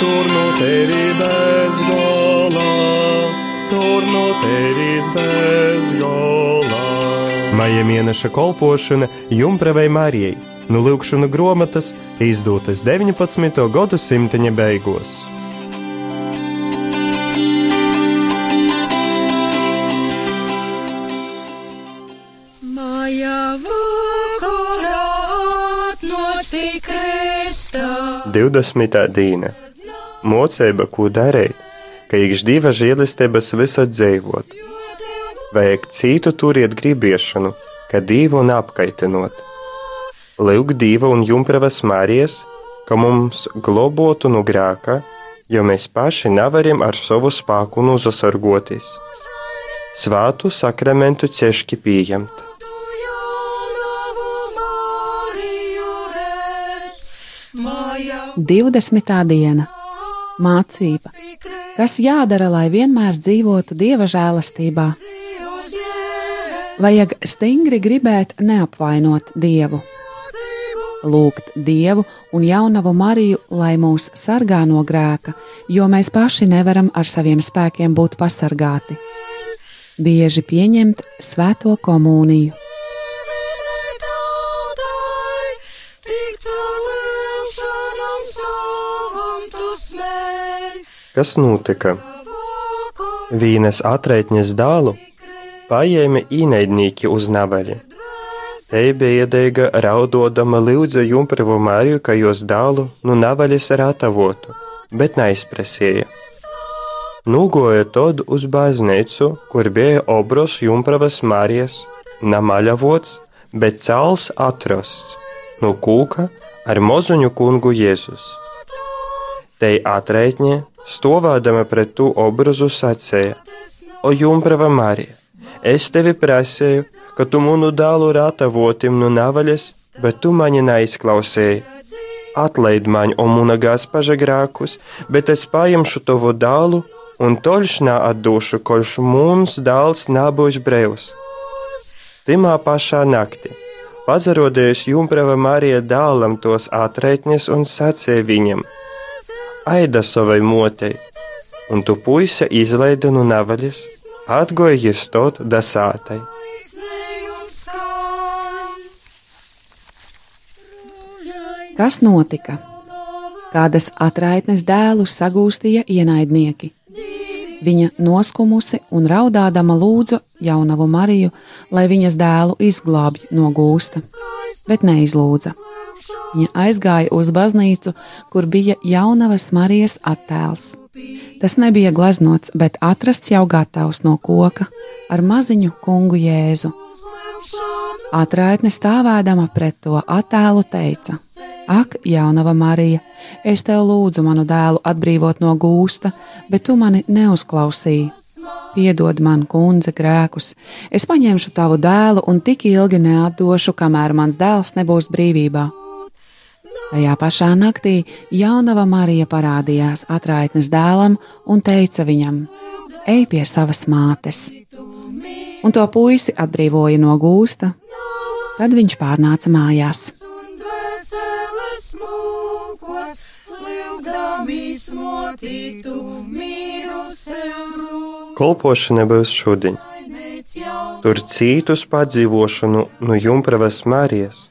tur no tevi bez gola, tur no tevis bez gola. Maija mēneša kolpošana Jumpravai Marijai no Lūkšana grāmatas izdotas 19. gadsimta beigās. 20. dīna Mocība, ko darīt, ka ikš diva žēlistības visad dzīvot. Vajag citu turiet gribiešanu, ka divu neapkaitinot. Lūk, diva un jumpravas mārijas, ka mums globotu no grāka, jo mēs paši nevaram ar savu spēku nozasargoties. Svātu sakramentu cieški pieņemt. 20. diena Mācība. Kas jādara, lai vienmēr dzīvotu dieva žēlastībā? Vajag stingri gribēt neapvainot dievu, lūgt dievu un jaunavu Mariju, lai mūs sargā no grēka, jo mēs paši nevaram ar saviem spēkiem būt pasargāti. Bieži pieņemt svēto komuniju. tik caur lūgšanām savam tu smēļ. Kas notika? Vīnes atraitņas dālu paēma īnaidnieki uz nabali. Te bija iedeiga raudodama lūdza jumpravu Mariju, ka jos dālu nu navalis ratavotu, bet neizprasīja. Nūgoja tad uz baznīcu, kur bija obros jumpravas Marijas, namaļavots, bet cels atrasts no kūka ar mozuņu kungu Jēzus. Te atraitņa, stovādama pret tu obrazu sacēja: O jumprava Marija, es tevi prasēju, ka tu munu dālu ratavotim no navaļas, bet tu mani neizklausēji. Atlaid man, o muna gaspaža grākus, bet es paņemšu tavu dālu un toļšnā atdošu, koļš mums dāls nabūs brevs. Timā pašā naktī pazarodējas jumprava Marija dālam tos atraitņas un sacēja viņam: Aida savai motei, un tu puise izlaida no navaļas, atgoja iestot dasātai. Kas notika? Kādas atraitnes dēlu sagūstīja ienaidnieki. Viņa noskumusi un raudādama lūdza jaunavu Mariju, lai viņas dēlu izglābj no gūsta, bet neizlūdza. Viņa aizgāja uz baznīcu, kur bija jaunavas Marijas attēls. Tas nebija gleznots, bet atrasts jau gatavs no koka ar maziņu kungu Jēzu. Atraitne stāvēdama pret to attēlu teica: Ak, jaunava Marija, es tev lūdzu manu dēlu atbrīvot no gūsta, bet tu mani neuzklausīji. Piedod man, kundze, grēkus. Es paņemšu tavu dēlu un tik ilgi neatdošu, kamēr mans dēls nebūs brīvībā. Tajā pašā naktī jaunava Marija parādījās atraitnes dēlam un teica viņam: Ej pie savas mātes! Un to puisi atbrīvoja no gūsta. Tad viņš pārnāca mājās. Kolpošana būs šodien. Tur citus padzīvošanu no jumpravas Marijas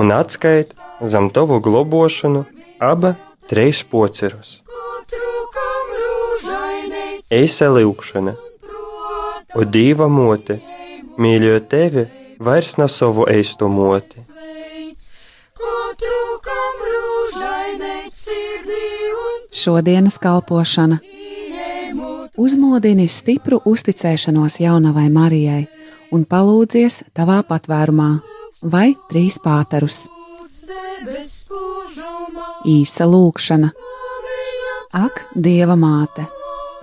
un atskait zem tavu globošanu aba trīs pocerus. Eisa lūkšana, o dieva mote, mīļo tevi vairs ne savu eisto moti. Šodienas kalpošana uzmodini stipru uzticēšanos jaunavai Marijai un palūdzies tavā patvērumā, vai trīs pāterus. Īsa lūkšana. Ak, Dieva māte,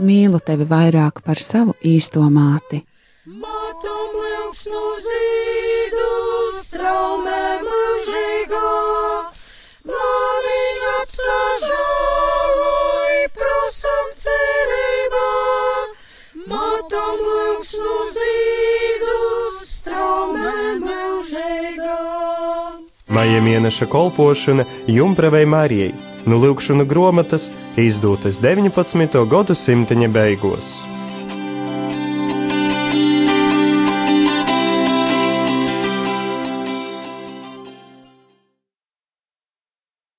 mīlu tevi vairāk par savu īsto māti. Matom liuksnu zīdu, straumē mūžīgā, Maija mēneša kolpošana Jumpravai Marijai, nu lūkšanu grāmatas izdotas 19. gadsimta beigās.